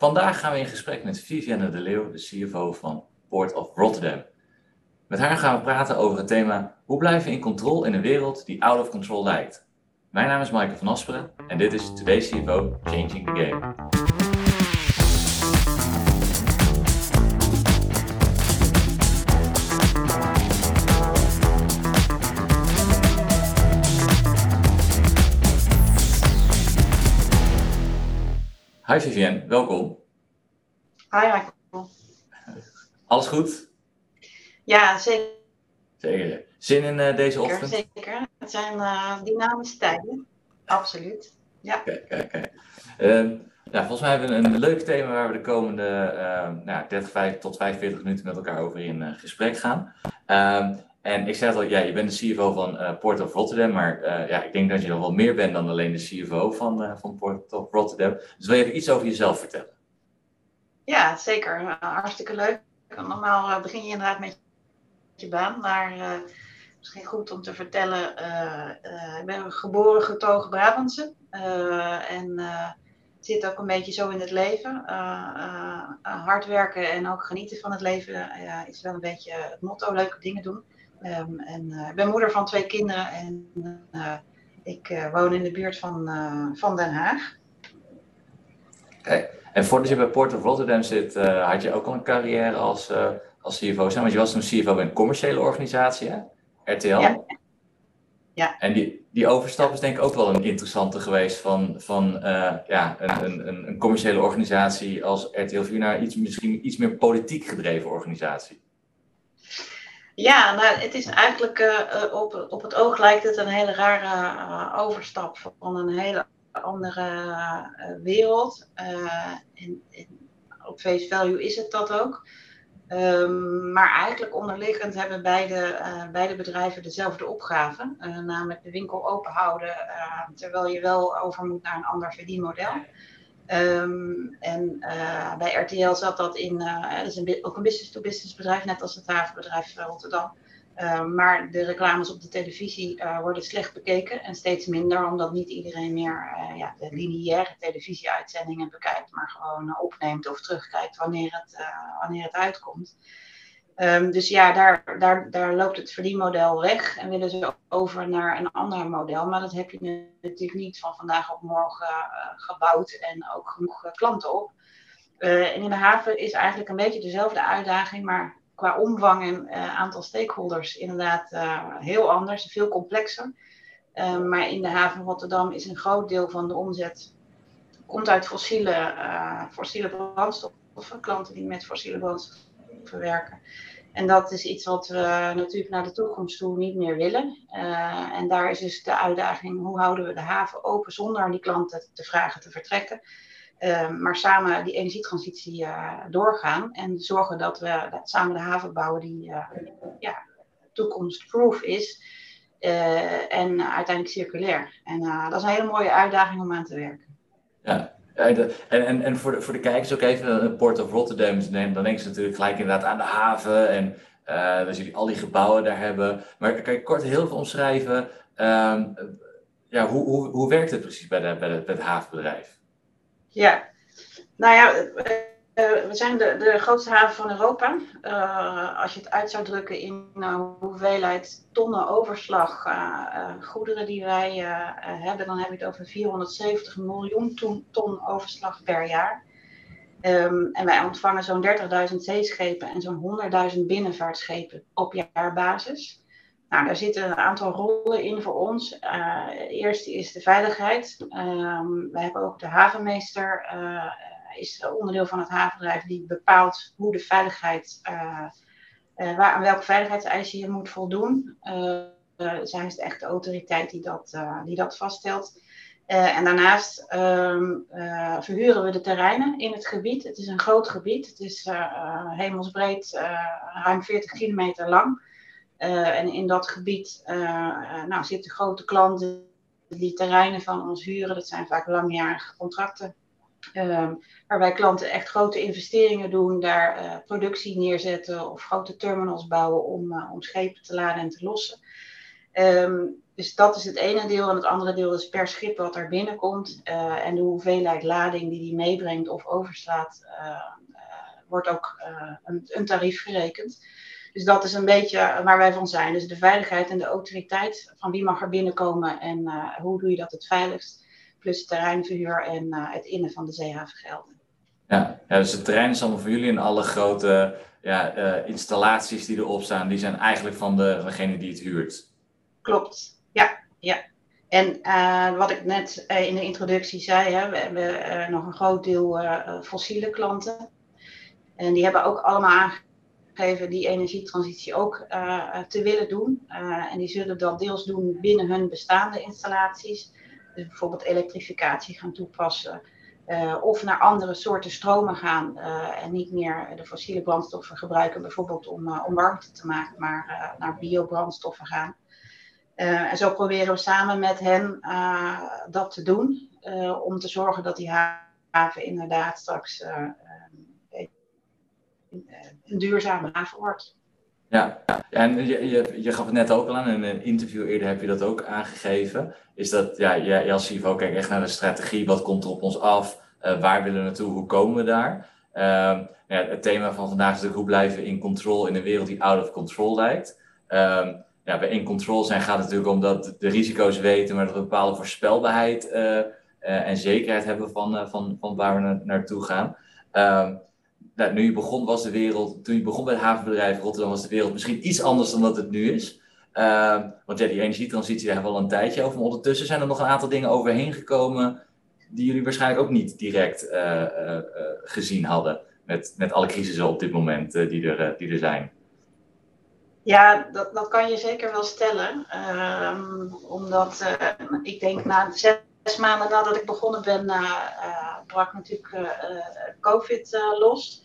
Vandaag gaan we in gesprek met Vivienne de Leeuw, de CFO van Port of Rotterdam. Met haar gaan we praten over het thema hoe blijven we in controle in een wereld die out of control lijkt. Mijn naam is Michael van Asperen en dit is Today's CFO Changing the Game. Hi Vivienne, welkom. Hi Michael. Alles goed? Ja, zeker. Zeker. Zin in uh, deze ochtend? Zeker. Het zijn uh, dynamische tijden. Absoluut. Ja. Kijk, kijk, kijk. Ja, volgens mij hebben we een leuk thema waar we de komende uh, nou, 30 5, tot 45 minuten met elkaar over in gesprek gaan. En ik zei al, ja, je bent de CFO van uh, Port of Rotterdam, maar uh, ja, ik denk dat je nog wel meer bent dan alleen de CFO van, uh, van Port of Rotterdam. Dus wil je even iets over jezelf vertellen? Ja, zeker. hartstikke leuk. Normaal begin je inderdaad met je baan, maar misschien goed om te vertellen. ik ben geboren getogen Brabantse en zit ook een beetje zo in het leven. hard werken en ook genieten van het leven is wel een beetje het motto, leuke dingen doen. Um, en uh, ik ben moeder van twee kinderen en uh, ik uh, woon in de buurt van, van Den Haag. Kijk, en voordat je bij Port of Rotterdam zit, had je ook al een carrière als, als CFO. Want je was toen CFO bij een commerciële organisatie, hè? RTL. Ja. ja. En die, die overstap is denk ik ook wel een interessante geweest van, van ja, een, een, een commerciële organisatie als RTL 4 naar iets, misschien iets meer politiek gedreven organisatie. Ja, nou, het is eigenlijk uh, op, op het oog lijkt het een hele rare uh, overstap van een hele andere wereld. En, op face value is het dat ook. Um, maar eigenlijk onderliggend hebben beide, beide bedrijven dezelfde opgave, namelijk de winkel open houden, terwijl je wel over moet naar een ander verdienmodel. Um, en uh, bij RTL zat dat in, uh, dat is een, ook een business-to-business bedrijf, net als het havenbedrijf Rotterdam. Uh, maar de reclames op de televisie worden slecht bekeken en steeds minder, omdat niet iedereen meer ja, de lineaire televisieuitzendingen bekijkt, maar gewoon opneemt of terugkijkt wanneer het, wanneer het uitkomt. Um, dus ja, daar, daar, daar loopt het verdienmodel weg en willen ze over naar een ander model. Maar dat heb je natuurlijk niet van vandaag op morgen uh, gebouwd en ook genoeg uh, klanten op. Uh, en in de haven is eigenlijk een beetje dezelfde uitdaging, maar qua omvang en aantal stakeholders inderdaad heel anders, veel complexer. Ehm, maar in de haven Rotterdam is een groot deel van de omzet komt uit fossiele, fossiele brandstoffen, klanten die met fossiele brandstoffen verwerken. En dat is iets wat we natuurlijk naar de toekomst toe niet meer willen. Uh, en daar is dus de uitdaging, hoe houden we de haven open zonder aan die klanten te vragen te vertrekken. Uh, maar samen die energietransitie uh, doorgaan en zorgen dat we dat samen de haven bouwen die ja, toekomstproof is. en uiteindelijk circulair. En dat is een hele mooie uitdaging om aan te werken. Ja, en, en, en voor, de, voor de kijkers ook even, een Port of Rotterdam, dan denken ze natuurlijk gelijk inderdaad aan de haven en dat jullie al die gebouwen daar hebben. Maar kan je kort heel veel omschrijven, um, ja, hoe, hoe, hoe werkt het precies bij, de, bij, de, bij het havenbedrijf? Ja, nou ja, uh, we zijn de, de grootste haven van Europa. Uh, als je het uit zou drukken in uh, hoeveelheid tonnen overslag goederen die wij hebben, dan heb je het over 470 miljoen ton, overslag per jaar. Um, en wij ontvangen zo'n 30.000 zeeschepen en zo'n 100.000 binnenvaartschepen op jaarbasis. Nou, daar zitten een aantal rollen in voor ons. Uh, de eerste is de veiligheid. Um, wij hebben ook de havenmeester is onderdeel van het havenbedrijf die bepaalt hoe de veiligheid, uh, uh, waar, aan welke veiligheidseisen je moet voldoen. Uh, zij is de echte autoriteit die dat, die dat vaststelt. en daarnaast um, verhuren we de terreinen in het gebied. Het is een groot gebied. Het is hemelsbreed ruim 40 kilometer lang. en in dat gebied nou, zitten grote klanten die terreinen van ons huren. Dat zijn vaak langjarige contracten. Um, waarbij klanten echt grote investeringen doen, daar uh, productie neerzetten of grote terminals bouwen om, uh, om schepen te laden en te lossen. Ehm, dus dat is het ene deel. En het andere deel is per schip wat er binnenkomt. Uh, en de hoeveelheid lading die die meebrengt of overslaat, wordt ook een, een, tarief gerekend. Dus dat is een beetje waar wij van zijn. Dus de veiligheid en de autoriteit van wie mag er binnenkomen en hoe doe je dat het veiligst. Plus terreinverhuur en het innen van de zeehavengelden. Ja, ja, dus het terrein is allemaal voor jullie en alle grote ja, installaties die erop staan, die zijn eigenlijk van de, degene die het huurt. Klopt, ja. ja. En uh, wat ik net uh, in de introductie zei, hè, we hebben nog een groot deel fossiele klanten. En die hebben ook allemaal aangegeven die energietransitie ook te willen doen. en die zullen dat deels doen binnen hun bestaande installaties. Dus bijvoorbeeld elektrificatie gaan toepassen. of naar andere soorten stromen gaan en niet meer de fossiele brandstoffen gebruiken, bijvoorbeeld om, om warmte te maken, maar naar biobrandstoffen gaan. En zo proberen we samen met hen dat te doen, om te zorgen dat die haven inderdaad straks een duurzame haven wordt. Ja, en je, je, je gaf het net ook al aan, in een interview eerder heb je dat ook aangegeven. Is dat, ja, jij als CFO kijkt echt naar de strategie, wat komt er op ons af, waar willen we naartoe, hoe komen we daar? Ehm, ja, het thema van vandaag is natuurlijk hoe blijven we in control in een wereld die out of control lijkt. Um, ja, bij in control zijn gaat het natuurlijk om dat de risico's weten, maar dat we bepaalde voorspelbaarheid uh, uh, en zekerheid hebben van, uh, van, van waar we na naartoe gaan. Ehm, nou, nu je begon was de wereld, toen je begon bij het havenbedrijf Rotterdam was de wereld misschien iets anders dan dat het nu is. Ehm, want ja, die energietransitie, daar hebben we al een tijdje over. Maar ondertussen zijn er nog een aantal dingen overheen gekomen die jullie waarschijnlijk ook niet direct gezien hadden. Met, met alle crisissen op dit moment die, er, die er zijn. Ja, dat, dat kan je zeker wel stellen. Um, omdat ik denk na zes maanden nadat ik begonnen ben, brak natuurlijk COVID los.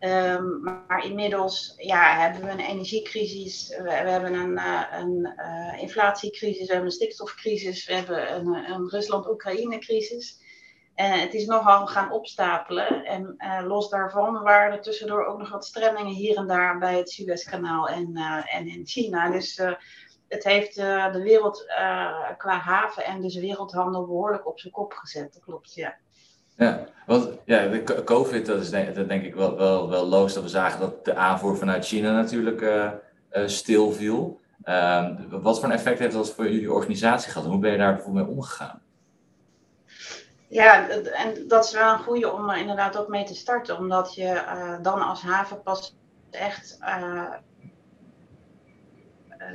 Um, maar inmiddels ja, hebben we een energiecrisis, we, hebben een, een inflatiecrisis, we hebben een stikstofcrisis, we hebben een, een Rusland-Oekraïne-crisis. En het is nogal gaan opstapelen. En uh, los daarvan waren er tussendoor ook nog wat stremmingen hier en daar bij het Suezkanaal en, en in China. Dus het heeft de wereld qua haven en dus wereldhandel behoorlijk op zijn kop gezet. Dat klopt, ja. Ja, want ja, de COVID, dat is denk, dat denk ik wel, wel, wel logisch dat we zagen dat de aanvoer vanuit China natuurlijk stil viel. Ehm, wat voor een effect heeft dat voor jullie organisatie gehad? Hoe ben je daar bijvoorbeeld mee omgegaan? Ja, en dat is wel een goede om er inderdaad ook mee te starten, omdat je uh, dan als haven pas echt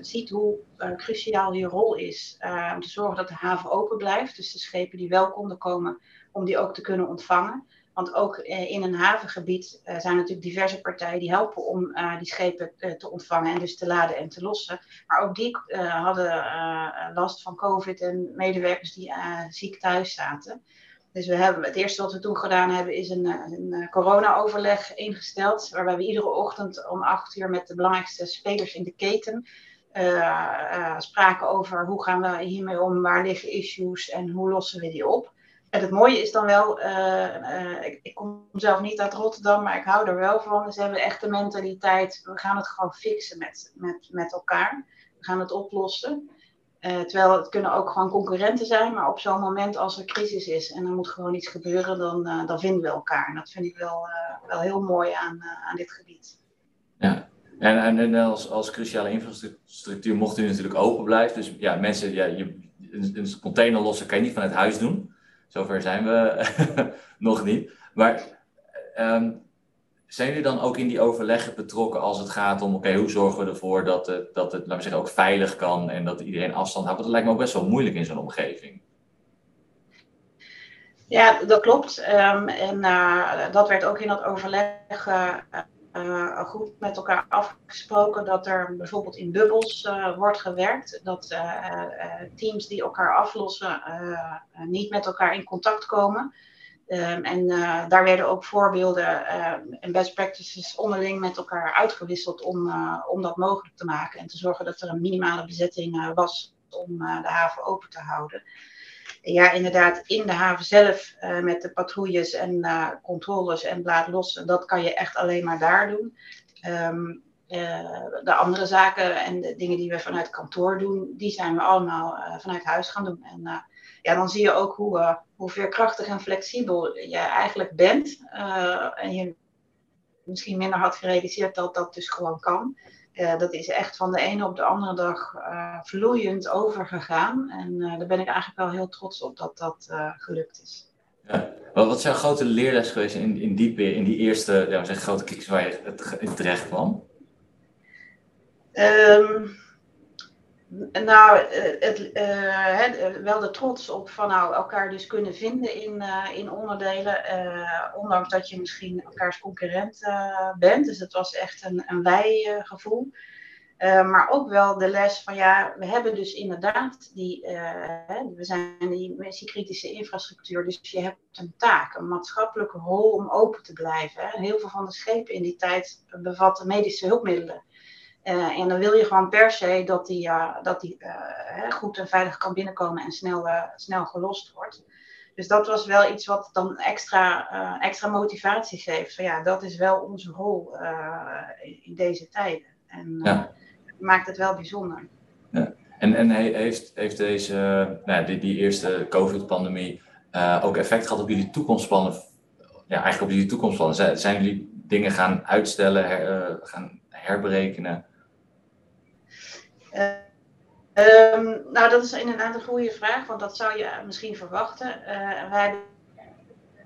ziet hoe cruciaal je rol is. om te zorgen dat de haven open blijft, dus de schepen die wel konden komen, om die ook te kunnen ontvangen. Want ook in een havengebied zijn natuurlijk diverse partijen die helpen om die schepen te ontvangen en dus te laden en te lossen. Maar ook die hadden last van COVID en medewerkers die ziek thuis zaten. Dus we hebben, het eerste wat we toen gedaan hebben is een, een eh, corona-overleg ingesteld. Waarbij we iedere ochtend om acht uur met de belangrijkste spelers in de keten spraken over hoe gaan we hiermee om, waar liggen issues en hoe lossen we die op. En het mooie is dan wel, ik, ik, kom zelf niet uit Rotterdam, maar ik hou er wel van. Ze hebben echt de mentaliteit, we gaan het gewoon fixen met, met, met elkaar. We gaan het oplossen. Uh, terwijl het kunnen ook gewoon concurrenten zijn, maar op zo'n moment als er crisis is en er moet gewoon iets gebeuren, dan, dan vinden we elkaar. En dat vind ik wel, wel heel mooi aan, aan dit gebied. Ja, en, en, als, als cruciale infrastructuur mocht u natuurlijk open blijven. Dus ja, mensen, ja, je, een container lossen kan je niet vanuit huis doen. Zover zijn we nog niet. Maar um, zijn jullie dan ook in die overleggen betrokken als het gaat om, oké, hoe zorgen we ervoor dat het, dat het, laten we zeggen, ook veilig kan en dat iedereen afstand houdt? Want dat lijkt me ook best wel moeilijk in zo'n omgeving. Ja, dat klopt. Um, en uh, dat werd ook in dat overleg uh, uh, goed met elkaar afgesproken dat er bijvoorbeeld in bubbels wordt gewerkt. Dat teams die elkaar aflossen niet met elkaar in contact komen. Um, en daar werden ook voorbeelden uh, en best practices onderling met elkaar uitgewisseld om, om dat mogelijk te maken en te zorgen dat er een minimale bezetting was om de haven open te houden. Ja, inderdaad, in de haven zelf met de patrouilles en controles en blaad los, dat kan je echt alleen maar daar doen. Um, de andere zaken en de dingen die we vanuit kantoor doen, die zijn we allemaal vanuit huis gaan doen. En ja, dan zie je ook hoe, hoe veerkrachtig en flexibel je eigenlijk bent. en je misschien minder had gerealiseerd dat dat dus gewoon kan. Uh, dat is echt van de ene op de andere dag uh, vloeiend overgegaan. En uh, daar ben ik eigenlijk wel heel trots op dat dat gelukt is. Ja. Wat is jouw grote leerles geweest in, in, die, in die eerste ja, zeg, grote kiks waar je terecht kwam? Um, nou, eh, het, uh, wel de trots op van nou, elkaar dus kunnen vinden in, in onderdelen. ondanks dat je misschien elkaars concurrent bent. Dus het was echt een, een wij-gevoel. maar ook wel de les van ja, we hebben dus inderdaad die, we zijn die missiekritische infrastructuur. Dus je hebt een taak, een maatschappelijke rol om open te blijven. Heel veel van de schepen in die tijd bevatten medische hulpmiddelen. Uh, en dan wil je gewoon per se dat die, uh, dat die uh, goed en veilig kan binnenkomen en snel, snel gelost wordt. Dus dat was wel iets wat dan extra, extra motivatie geeft. Van ja, dat is wel onze rol in deze tijden. En ja. maakt het wel bijzonder. Ja. En, en heeft, heeft deze, nou, die, die eerste COVID-pandemie ook effect gehad op jullie toekomstplannen? Ja, eigenlijk op jullie toekomstplannen. Zijn, zijn jullie dingen gaan uitstellen, her, gaan herberekenen? Um, nou, dat is inderdaad een goede vraag, want dat zou je misschien verwachten. Uh, wij hebben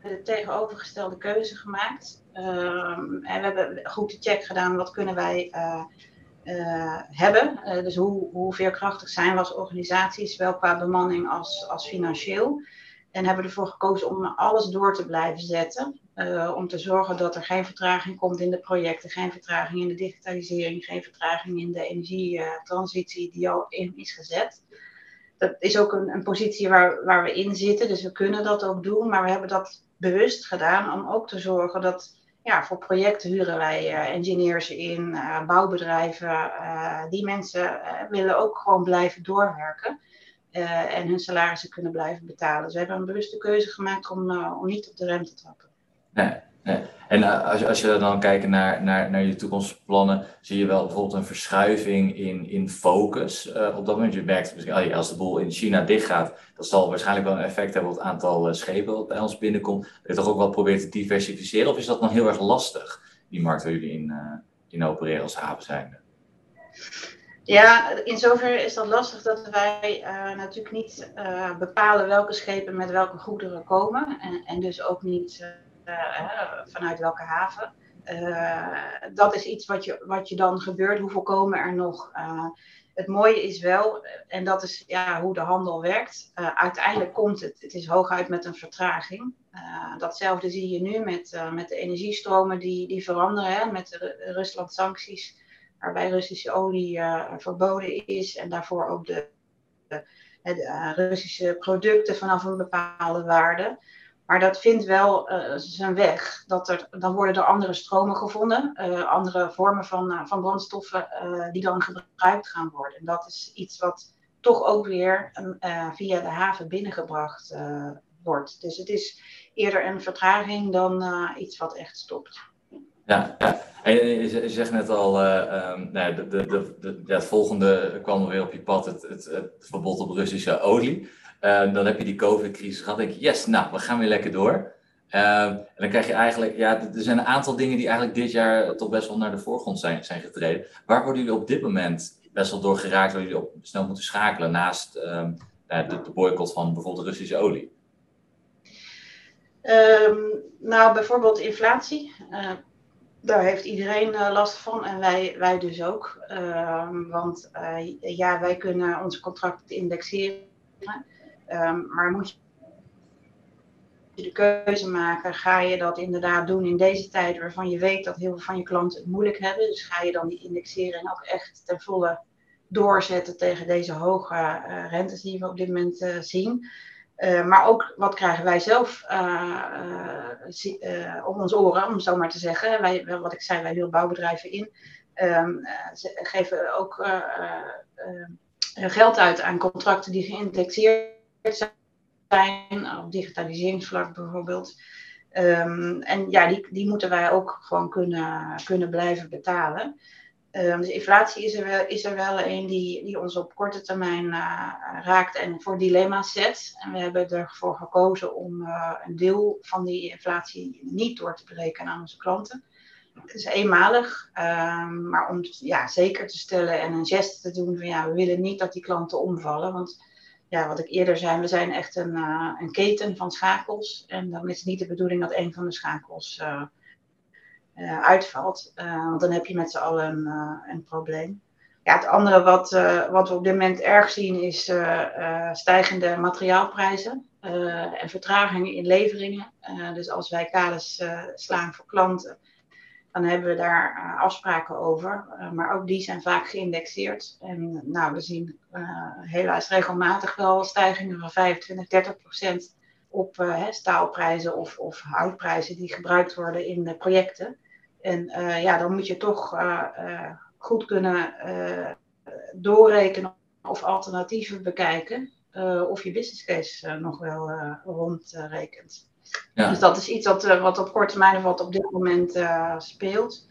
de tegenovergestelde keuze gemaakt. Um, en we hebben goed de check gedaan, wat kunnen wij uh, hebben. dus hoe, hoe veerkrachtig zijn we als organisatie, zowel qua bemanning als, als financieel. En hebben ervoor gekozen om alles door te blijven zetten. Uh, om te zorgen dat er geen vertraging komt in de projecten, geen vertraging in de digitalisering, geen vertraging in de energietransitie die al in is gezet. Dat is ook een, een positie waar, waar we in zitten, dus we kunnen dat ook doen, maar we hebben dat bewust gedaan om ook te zorgen dat ja, voor projecten huren wij uh, engineers in, uh, bouwbedrijven. die mensen willen ook gewoon blijven doorwerken. en hun salarissen kunnen blijven betalen. Dus we hebben een bewuste keuze gemaakt om, om niet op de rem te trappen. Nee. En uh, als, als je dan kijkt naar, naar, naar je toekomstplannen, zie je wel bijvoorbeeld een verschuiving in, in focus. Uh, op dat moment, je merkt misschien, als de boel in China dichtgaat, dat zal waarschijnlijk wel een effect hebben op het aantal uh, schepen dat bij ons binnenkomt. Dat je toch ook wel probeert te diversificeren, of is dat dan heel erg lastig, die markt waar jullie in, in opereren als haven zijnde? Ja, in zoverre is dat lastig dat wij natuurlijk niet bepalen welke schepen met welke goederen komen. En, en dus ook niet eh, vanuit welke haven. Eh, dat is iets wat je, wat je dan gebeurt. Hoeveel komen er nog? Eh, het mooie is wel, en dat is ja, hoe de handel werkt, uiteindelijk komt het. Het is hooguit met een vertraging. datzelfde zie je nu met, met de energiestromen die, die veranderen, met de Rusland-sancties, waarbij Russische olie verboden is en daarvoor ook de, de Russische producten vanaf een bepaalde waarde. Maar dat vindt wel uh, zijn weg. Dat er, dan worden er andere stromen gevonden, uh, andere vormen van, uh, van brandstoffen die dan gebruikt gaan worden. En dat is iets wat toch ook weer via de haven binnengebracht wordt. Dus het is eerder een vertraging dan iets wat echt stopt. Ja, ja. Je zegt net al, um, nou, de, de, de, ja, het volgende kwam er weer op je pad, het, het, het verbod op Russische olie. Uh, dan heb je die COVID-crisis gehad. denk yes, nou, we gaan weer lekker door. Uh, en dan krijg je eigenlijk, ja, er zijn een aantal dingen die eigenlijk dit jaar toch best wel naar de voorgrond zijn, zijn getreden. Waar worden jullie op dit moment best wel door geraakt, waar jullie op snel moeten schakelen naast uh, de, de, boycott van bijvoorbeeld Russische olie? Nou, bijvoorbeeld inflatie. Uh, daar heeft iedereen uh, last van en wij, wij dus ook. Ehm, want uh, ja, wij kunnen onze contracten indexeren. Um, maar moet je de keuze maken, ga je dat inderdaad doen in deze tijd waarvan je weet dat heel veel van je klanten het moeilijk hebben. Dus ga je dan die indexering ook echt ten volle doorzetten tegen deze hoge uh, rentes die we op dit moment uh, zien. Uh, maar ook wat krijgen wij zelf op ons oren, om zo maar te zeggen. Wij, wat ik zei, wij huren bouwbedrijven in. Um, ze geven ook geld uit aan contracten die geïndexeerd zijn, op digitaliseringsvlak bijvoorbeeld. Um, en ja, die, die moeten wij ook gewoon kunnen, kunnen blijven betalen. Uh, dus inflatie is er wel, is er wel een die, die ons op korte termijn uh, raakt en voor dilemma's zet. En we hebben ervoor gekozen om uh, een deel van die inflatie niet door te berekenen aan onze klanten. Het is eenmalig, ehm, maar om ja, zeker te stellen en een geste te doen van ja, we willen niet dat die klanten omvallen. Want ja, wat ik eerder zei, we zijn echt een, een keten van schakels. En dan is het niet de bedoeling dat een van de schakels uh, uitvalt. Uh, want dan heb je met z'n allen een, een probleem. Ja, het andere wat, wat we op dit moment erg zien is stijgende materiaalprijzen en vertragingen in leveringen. dus als wij kaders slaan voor klanten, dan hebben we daar afspraken over. maar ook die zijn vaak geïndexeerd. En nou, we zien helaas regelmatig wel stijgingen van 25, 30 procent op staalprijzen of, of houtprijzen die gebruikt worden in de projecten. En ja, dan moet je toch goed kunnen doorrekenen of alternatieven bekijken. of je business case nog wel rondrekent. Dus dat is iets wat, wat op korte termijn wat op dit moment speelt.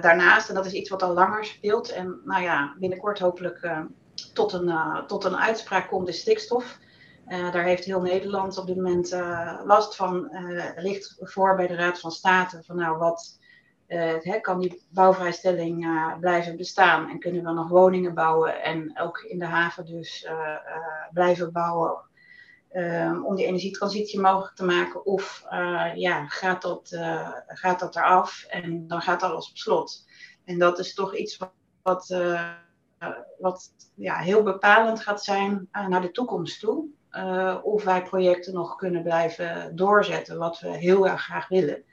daarnaast, en dat is iets wat al langer speelt. En nou ja, binnenkort hopelijk tot, een, tot een uitspraak komt, de stikstof. Daar heeft heel Nederland op dit moment last van. Ligt voor bij de Raad van State van nou wat kan die bouwvrijstelling blijven bestaan en kunnen we nog woningen bouwen en ook in de haven dus blijven bouwen ehm, om die energietransitie mogelijk te maken? Of ja, gaat, dat, gaat dat eraf en dan gaat alles op slot? En dat is toch iets wat, wat, wat ja, heel bepalend gaat zijn naar de toekomst toe. of wij projecten nog kunnen blijven doorzetten, wat we heel erg graag willen.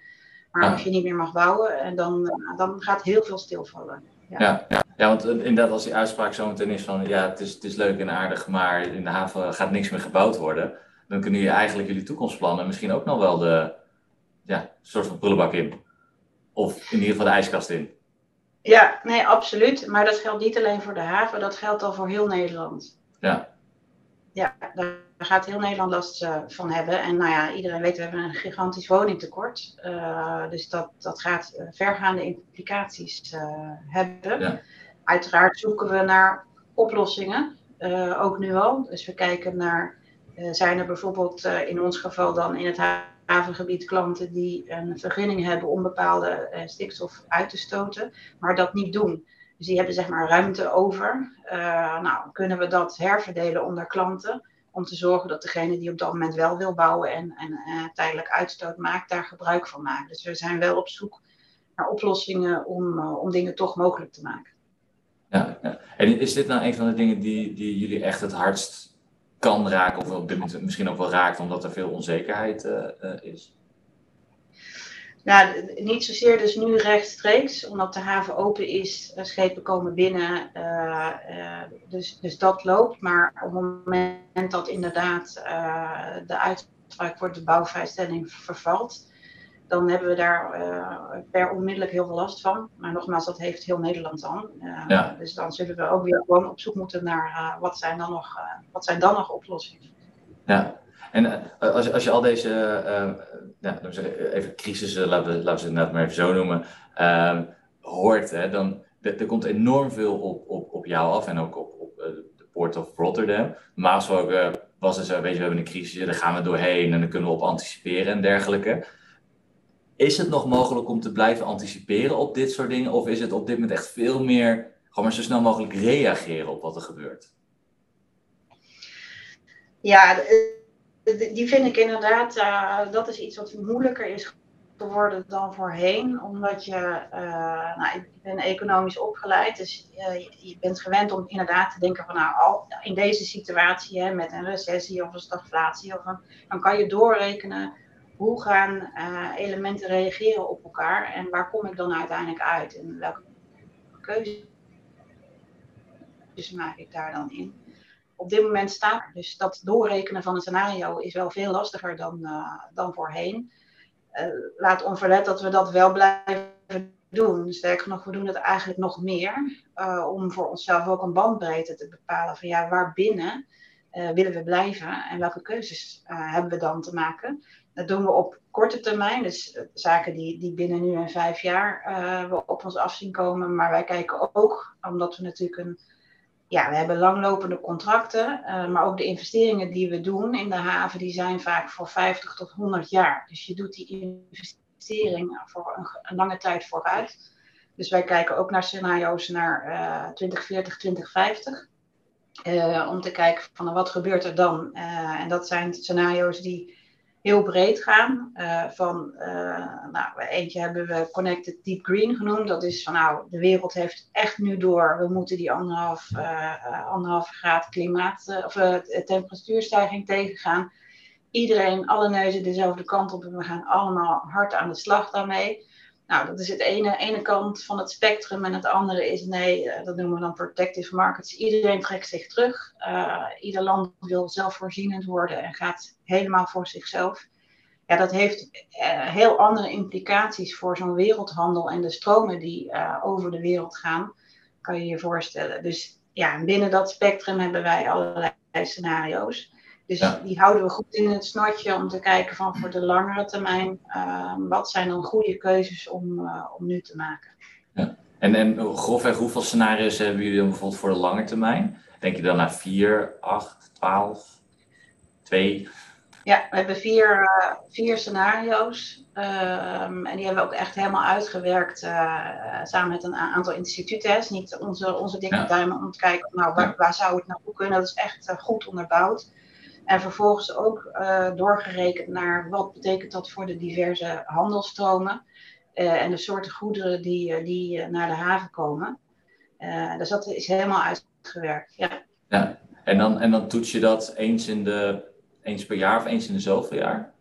Maar als je niet meer mag bouwen, en dan, dan gaat heel veel stilvallen. Ja. Ja, ja. want inderdaad, als die uitspraak zo meteen is van ja, het is, het is leuk en aardig, maar in de haven gaat niks meer gebouwd worden, dan kunnen jullie eigenlijk jullie toekomstplannen misschien ook nog wel de ja, soort van prullenbak in. Of in ieder geval de ijskast in. Ja, nee, absoluut. Maar dat geldt niet alleen voor de haven, dat geldt al voor heel Nederland. Ja. Ja, daar gaat heel Nederland last uh, van hebben. En nou ja, iedereen weet, we hebben een gigantisch woningtekort. Uh, dus dat, dat gaat uh, vergaande implicaties hebben. Ja. Uiteraard zoeken we naar oplossingen, ook nu al. Dus we kijken naar, zijn er bijvoorbeeld in ons geval dan in het havengebied klanten die een vergunning hebben om bepaalde stikstof uit te stoten, maar dat niet doen. Dus die hebben zeg maar ruimte over. nou, kunnen we dat herverdelen onder klanten? om te zorgen dat degene die op dat moment wel wil bouwen en, en tijdelijk uitstoot maakt, daar gebruik van maakt. Dus we zijn wel op zoek naar oplossingen om, om dingen toch mogelijk te maken. Ja, en is dit nou een van de dingen die, die jullie echt het hardst kan raken, of op dit moment misschien ook wel raakt, omdat er veel onzekerheid uh, is? Nou, niet zozeer dus nu rechtstreeks, omdat de haven open is, schepen komen binnen, dus, dus dat loopt. Maar op het moment dat inderdaad de uitspraak voor de bouwvrijstelling vervalt, dan hebben we daar per onmiddellijk heel veel last van. Maar nogmaals, dat heeft heel Nederland dan. Ja. Dus dan zullen we ook weer gewoon op zoek moeten naar wat, zijn dan nog, wat zijn dan nog oplossingen. Ja, en als, als je al deze, ja, even crisissen, laten we, laten we ze inderdaad maar even zo noemen, uh, hoort, hè, dan er komt enorm veel op, op, op jou af en ook op, op de Port of Rotterdam. Normaal gesproken was het zo, weet je, we hebben een crisis, daar gaan we doorheen en dan kunnen we op anticiperen en dergelijke. Is het nog mogelijk om te blijven anticiperen op dit soort dingen? Of is het op dit moment echt veel meer, gewoon maar zo snel mogelijk reageren op wat er gebeurt? Ja, die vind ik inderdaad, uh, dat is iets wat moeilijker is geworden dan voorheen. Omdat je, uh, nou, ik ben economisch opgeleid, dus uh, je bent gewend om inderdaad te denken van nou, al, in deze situatie hè, met een recessie of een stagflatie, of dan kan je doorrekenen hoe gaan elementen reageren op elkaar en waar kom ik dan uiteindelijk uit en welke keuzes maak ik daar dan in op dit moment staat. Dus dat doorrekenen van een scenario is wel veel lastiger dan, uh, dan voorheen. Uh, laat onverlet dat we dat wel blijven doen. Sterker nog, we doen het eigenlijk nog meer. Om voor onszelf ook een bandbreedte te bepalen van ja, waarbinnen willen we blijven en welke keuzes hebben we dan te maken? Dat doen we op korte termijn, dus zaken die, die binnen nu en vijf jaar we op ons af zien komen. Maar wij kijken ook, omdat we natuurlijk een ja, we hebben langlopende contracten, uh, maar ook de investeringen die we doen in de haven, die zijn vaak voor 50 tot 100 jaar. Dus je doet die investering voor een, een lange tijd vooruit. Dus wij kijken ook naar scenario's naar uh, 2040, 2050. Uh, om te kijken van wat gebeurt er dan. Uh, en dat zijn scenario's die heel breed gaan. Uh, van, nou, eentje hebben we Connected Deep Green genoemd. Dat is van nou, de wereld heeft echt nu door. We moeten die anderhalf, anderhalf graad klimaat of temperatuurstijging tegengaan. Iedereen, alle neuzen dezelfde kant op en we gaan allemaal hard aan de slag daarmee. Nou, dat is het ene, ene kant van het spectrum. En het andere is, nee, dat noemen we dan protective markets. Iedereen trekt zich terug. Uh, ieder land wil zelfvoorzienend worden en gaat helemaal voor zichzelf. Ja, dat heeft uh, heel andere implicaties voor zo'n wereldhandel en de stromen die over de wereld gaan, kan je je voorstellen. Dus ja, binnen dat spectrum hebben wij allerlei scenario's. Dus ja. die houden we goed in het snotje om te kijken van voor de langere termijn, uh, wat zijn dan goede keuzes om, uh, om nu te maken. Ja. En, en grofweg hoeveel scenario's hebben jullie dan bijvoorbeeld voor de lange termijn? Denk je dan naar 4, 8, 12, 2? Ja, we hebben vier, uh, vier scenario's. Um, en die hebben we ook echt helemaal uitgewerkt uh, samen met een aantal instituten. niet onze, onze dikke ja. duimen om te kijken, nou, waar, waar zou het nou kunnen? Dat is echt uh, goed onderbouwd. En vervolgens ook uh, doorgerekend naar wat betekent dat voor de diverse handelstromen uh, en de soorten goederen die, die uh, naar de haven komen. dus dat is helemaal uitgewerkt. Ja. ja. En, dan, en dan toets je dat eens, in de, eens per jaar of eens in de zoveel jaar?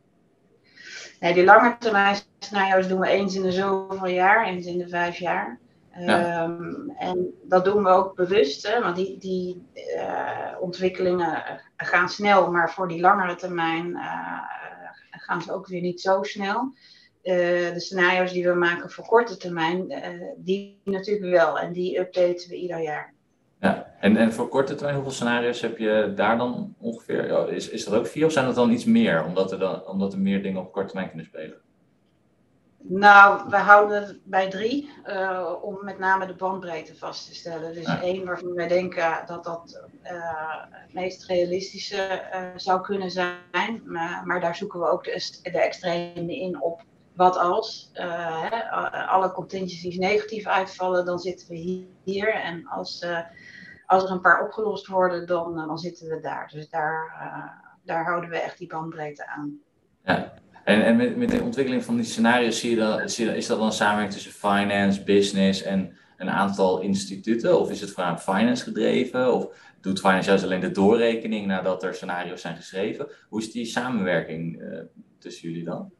Nee, die lange termijn scenario's doen we eens in de zoveel jaar, eens in de vijf jaar. Ja. Um, en dat doen we ook bewust, hè, want die, die uh, ontwikkelingen gaan snel, maar voor die langere termijn uh, gaan ze ook weer niet zo snel. Uh, de scenario's die we maken voor korte termijn, die natuurlijk wel en die updaten we ieder jaar. Ja, en, en voor korte termijn, hoeveel scenario's heb je daar dan ongeveer? Is, is dat ook vier of zijn dat dan iets meer, omdat er, dan, omdat er meer dingen op korte termijn kunnen spelen? Nou, we houden het bij drie uh, om met name de bandbreedte vast te stellen. Dus ja. één waarvan wij denken dat dat uh, het meest realistische uh, zou kunnen zijn. Maar, maar, daar zoeken we ook de, de extreme in op. Wat als hè, alle contingencies negatief uitvallen, dan zitten we hier. En als, als er een paar opgelost worden, dan, dan zitten we daar. Dus daar, daar houden we echt die bandbreedte aan. Ja. En, en met, met de ontwikkeling van die scenario's zie je dan, is dat dan een samenwerking tussen finance, business en een aantal instituten? Of is het vanuit finance gedreven? Of doet finance juist alleen de doorrekening nadat er scenario's zijn geschreven? Hoe is die samenwerking uh, tussen jullie dan?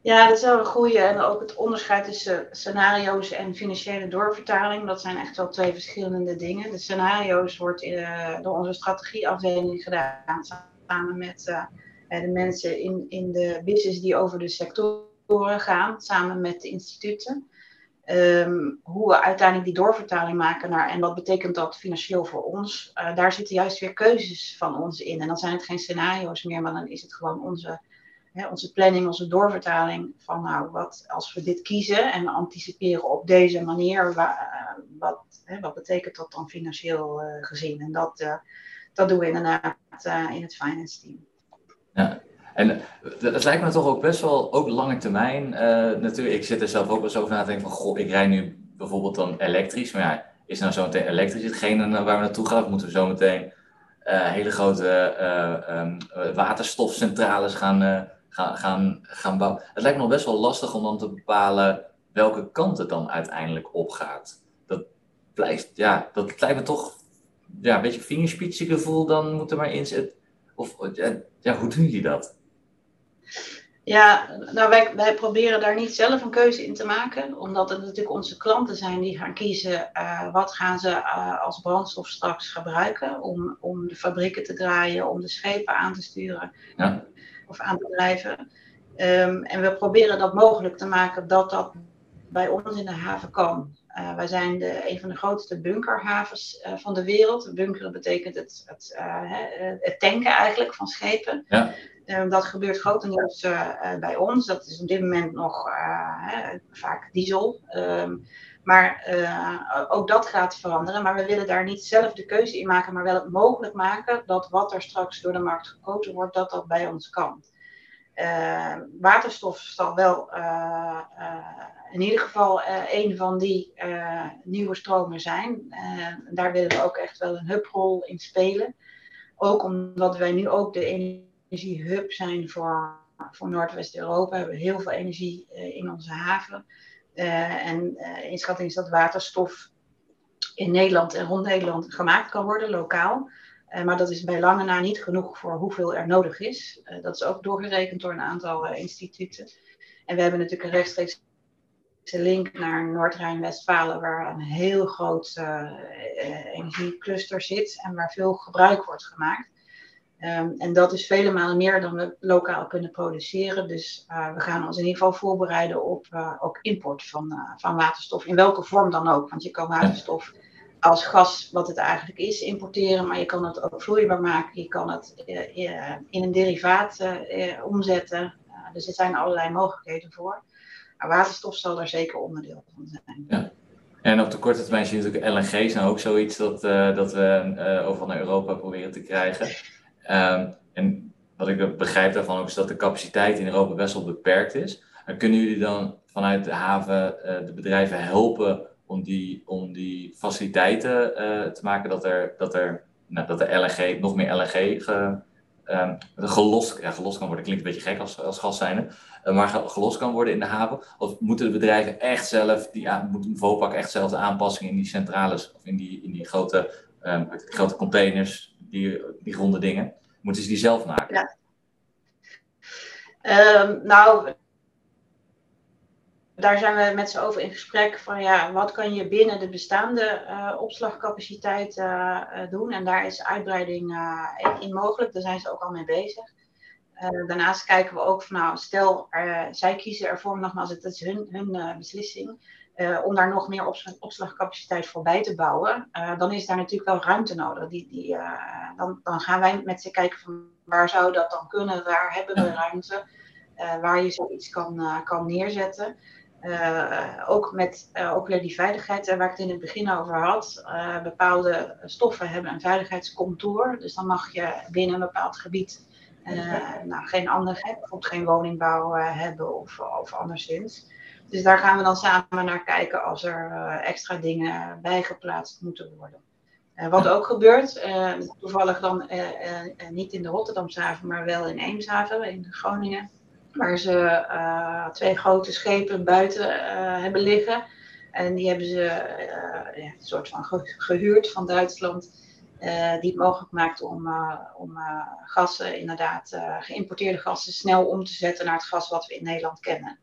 Ja, dat is wel een goede. En ook het onderscheid tussen scenario's en financiële doorvertaling. Dat zijn echt wel twee verschillende dingen. De scenario's wordt uh, door onze strategieafdeling gedaan samen met... Uh, de mensen in, in de business die over de sectoren gaan, samen met de instituten. Um, hoe we uiteindelijk die doorvertaling maken naar en wat betekent dat financieel voor ons. Uh, daar zitten juist weer keuzes van ons in. En dan zijn het geen scenario's meer, maar dan is het gewoon onze, hè, onze planning, onze doorvertaling van nou, wat als we dit kiezen en anticiperen op deze manier, uh, wat, hè, wat betekent dat dan financieel uh, gezien? En dat, dat doen we inderdaad in het finance team. Ja, en dat lijkt me toch ook best wel, ook lange termijn. Uh, natuurlijk, ik zit er zelf ook wel eens over na te denken van, goh, ik rij nu bijvoorbeeld dan elektrisch. Maar ja, is nou zo meteen elektrisch hetgene waar we naartoe gaan? Of moeten we zo meteen uh, hele grote um, waterstofcentrales gaan, gaan, gaan, gaan bouwen? Het lijkt me nog best wel lastig om dan te bepalen welke kant het dan uiteindelijk opgaat. Dat blijft, ja, dat lijkt me toch ja, een beetje vingerspitsengevoel dan moeten maar inzetten. Of ja, hoe doen jullie dat? Ja, nou wij, wij proberen daar niet zelf een keuze in te maken, omdat het natuurlijk onze klanten zijn die gaan kiezen uh, wat gaan ze uh, als brandstof straks gebruiken om, om de fabrieken te draaien, om de schepen aan te sturen ja. of aan te drijven. Um, en we proberen dat mogelijk te maken dat dat bij ons in de haven kan. Wij zijn de, een van de grootste bunkerhavens van de wereld. Bunkeren betekent het, het, het tanken eigenlijk van schepen. Ja. dat gebeurt grotendeels bij ons. Dat is op dit moment nog vaak diesel. Ehm, maar uh, ook dat gaat veranderen. Maar we willen daar niet zelf de keuze in maken, maar wel het mogelijk maken dat wat er straks door de markt gekozen wordt, dat dat bij ons kan. Uh, waterstof zal wel uh, in ieder geval een van die nieuwe stromen zijn. daar willen we ook echt wel een hubrol in spelen. Ook omdat wij nu ook de energiehub zijn voor, voor Noordwest-Europa. We hebben heel veel energie in onze haven. En inschatting is dat waterstof in Nederland en rond Nederland gemaakt kan worden, lokaal. Uh, maar dat is bij lange na niet genoeg voor hoeveel er nodig is. dat is ook doorgerekend door een aantal instituten. En we hebben natuurlijk een rechtstreeks link naar Noord-Rijn-Westfalen, waar een heel groot energiecluster zit en waar veel gebruik wordt gemaakt. Um, en dat is vele malen meer dan we lokaal kunnen produceren. Dus we gaan ons in ieder geval voorbereiden op ook import van, van waterstof. In welke vorm dan ook. Want je kan waterstof als gas, wat het eigenlijk is, importeren. Maar je kan het ook vloeibaar maken. Je kan het in een derivaat omzetten. dus er zijn allerlei mogelijkheden voor. Maar waterstof zal er zeker onderdeel van zijn. Ja. En op de korte termijn zie je natuurlijk LNG is nou ook zoiets dat, dat we overal naar Europa proberen te krijgen. Ehm, en wat ik begrijp daarvan ook is dat de capaciteit in Europa best wel beperkt is. En kunnen jullie dan vanuit de haven de bedrijven helpen om die, om die faciliteiten uh, te maken dat er, dat er, nou, dat er LNG, nog meer LNG ge, um, gelost, ja, kan worden? Klinkt een beetje gek als, als gas uh, maar gelost kan worden in de haven? Of moeten de bedrijven echt zelf, die, uh, moet Vopak echt zelf de aanpassingen in die centrales of in die, in die grote, um, grote containers die, die ronde dingen? Moeten ze die zelf maken? Ja. Um, nou, daar zijn we met ze over in gesprek van ja, wat kan je binnen de bestaande uh, opslagcapaciteit uh, doen? En daar is uitbreiding in mogelijk, daar zijn ze ook al mee bezig. daarnaast kijken we ook van nou, stel zij kiezen ervoor, nogmaals, het is hun, hun beslissing. Om daar nog meer opslagcapaciteit voor bij te bouwen, dan is daar natuurlijk wel ruimte nodig. Die, die, dan, dan, gaan wij met ze kijken van waar zou dat dan kunnen, waar hebben we ruimte, waar je zoiets kan, kan neerzetten. Ook met ook weer die veiligheid, waar ik het in het begin over had. bepaalde stoffen hebben een veiligheidscontour, dus dan mag je binnen een bepaald gebied nou, geen ander, bijvoorbeeld geen woningbouw hebben of, of anderszins. Dus daar gaan we dan samen naar kijken als er uh, extra dingen bijgeplaatst moeten worden. Uh, wat ook gebeurt, uh, toevallig dan niet in de Rotterdamshaven, maar wel in Eemshaven in Groningen, waar ze twee grote schepen buiten hebben liggen. En die hebben ze ja, een soort van gehuurd van Duitsland, die het mogelijk maakt om, om gassen, inderdaad geïmporteerde gassen, snel om te zetten naar het gas wat we in Nederland kennen.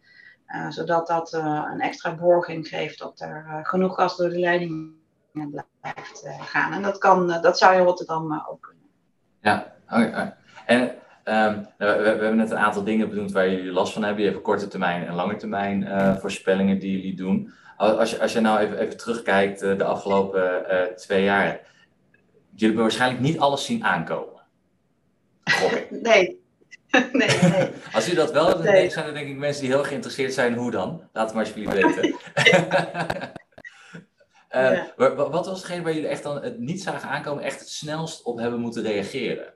Zodat dat een extra borging geeft dat er genoeg gas door de leidingen blijft gaan. En dat, kan, dat zou in Rotterdam ook kunnen. Ja, okay. en um, we, we, hebben net een aantal dingen benoemd waar jullie last van hebben. Je hebt korte termijn en lange termijn voorspellingen die jullie doen. Als je, als je nou even, even terugkijkt de afgelopen twee jaar, jullie hebben waarschijnlijk niet alles zien aankomen. nee, nee, nee. Als u dat wel hebt, nee. zijn er denk ik mensen die heel geïnteresseerd zijn. Hoe dan? Laat het maar alsjeblieft weten. Wat was hetgeen waar jullie echt dan het niet zagen aankomen, echt het snelst op hebben moeten reageren?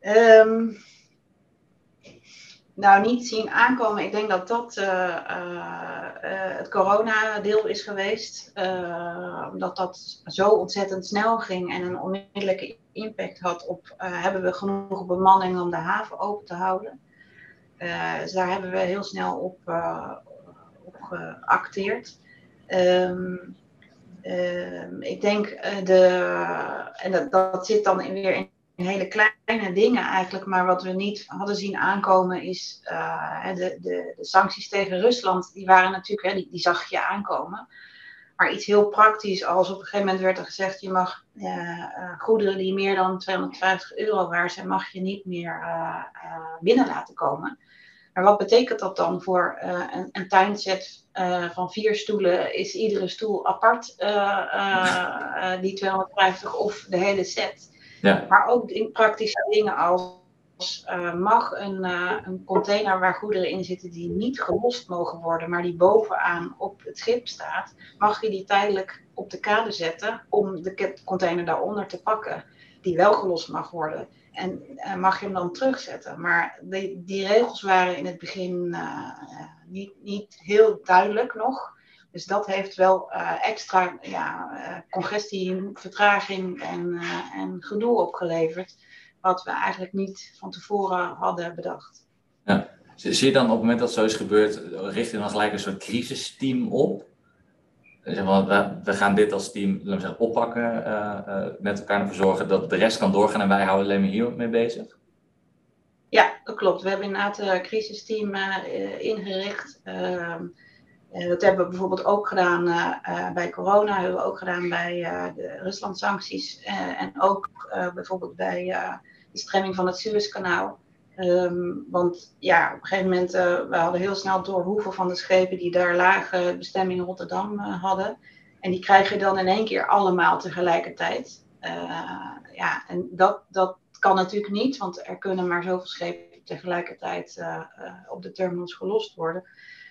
Um, nou, niet zien aankomen. Ik denk dat dat uh, uh, het coronadeel is geweest. omdat dat zo ontzettend snel ging en een onmiddellijke impact had op hebben we genoeg bemanning om de haven open te houden. dus daar hebben we heel snel op, geacteerd. Um, ik denk de, en dat, dat zit dan weer in hele kleine dingen eigenlijk. Maar wat we niet hadden zien aankomen is uh, de, de, de, sancties tegen Rusland. Die waren natuurlijk, hè, die, die, zag je aankomen. Maar iets heel praktisch als op een gegeven moment werd er gezegd... je mag uh, goederen die meer dan 250 euro waard zijn... mag je niet meer binnen laten komen. Maar wat betekent dat dan voor een, een tuinset van vier stoelen? Is iedere stoel apart die 250 of de hele set? Ja. Maar ook in praktische dingen als uh, mag een, uh, een, container waar goederen in zitten die niet gelost mogen worden, maar die bovenaan op het schip staat, mag je die tijdelijk op de kade zetten om de container daaronder te pakken, die wel gelost mag worden. En uh, mag je hem dan terugzetten. Maar die, die regels waren in het begin niet, niet heel duidelijk nog. Dus dat heeft wel extra ja, congestie, vertraging en, en gedoe opgeleverd wat we eigenlijk niet van tevoren hadden bedacht. Ja. Zie je dan op het moment dat zo is gebeurd, richt je dan gelijk een soort crisisteam op? Zeg maar, we gaan dit als team laten we zeggen, oppakken, uh, uh, met elkaar ervoor zorgen dat de rest kan doorgaan en wij houden alleen maar hier mee bezig? Ja, dat klopt. We hebben inderdaad een crisisteam uh, ingericht. Ehm, dat hebben we bijvoorbeeld ook gedaan bij corona, hebben we ook gedaan bij de Rusland-sancties en ook bijvoorbeeld bij de stremming van het Suezkanaal. Um, want ja, op een gegeven moment, uh, we hadden heel snel door hoeveel van de schepen die daar lagen bestemming Rotterdam hadden. En die krijg je dan in één keer allemaal tegelijkertijd. Ja, en dat, dat kan natuurlijk niet, want er kunnen maar zoveel schepen tegelijkertijd op de terminals gelost worden.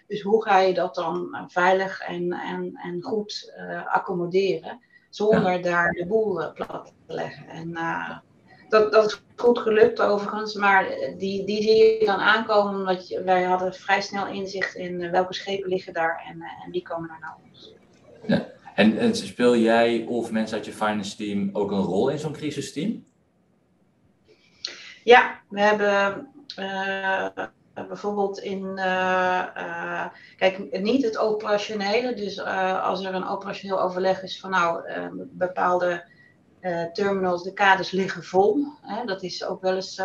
Dus hoe ga je dat dan veilig en, en, en goed accommoderen, zonder ja. daar de boel plat te leggen? En dat, dat is goed gelukt overigens, maar die, die zie je dan aankomen omdat je, wij hadden vrij snel inzicht in eh, welke schepen liggen daar en, eh, en die komen daar nou. Ja. En, en speel jij of mensen uit je finance team ook een rol in zo'n crisisteam? Ja, we hebben uh, bijvoorbeeld in, uh, uh, kijk, niet het operationele. Dus als er een operationeel overleg is van nou, bepaalde terminals, de kaders liggen vol. Hè. Dat is ook wel eens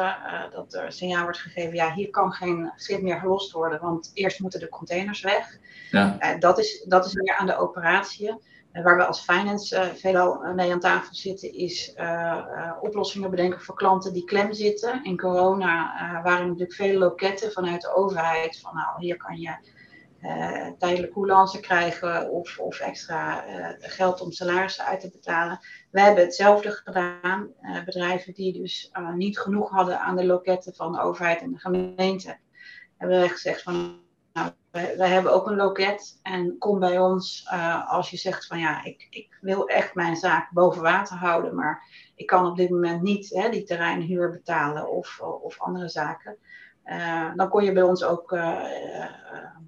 dat er signaal wordt gegeven, ja, hier kan geen schip meer gelost worden, want eerst moeten de containers weg. Ja. Dat, is, dat is meer aan de operatie. Waar we als finance veelal mee aan tafel zitten, is oplossingen bedenken voor klanten die klem zitten. In corona waren natuurlijk vele loketten vanuit de overheid van, nou, hier kan je uh, tijdelijk krijgen of, of extra geld om salarissen uit te betalen. We hebben hetzelfde gedaan. Bedrijven die dus niet genoeg hadden aan de loketten van de overheid en de gemeente, hebben we gezegd van nou, wij, wij, hebben ook een loket en kom bij ons als je zegt van ja, ik, ik wil echt mijn zaak boven water houden, maar ik kan op dit moment niet hè, die terreinhuur betalen of, of andere zaken. Uh, dan kon je bij ons ook uh,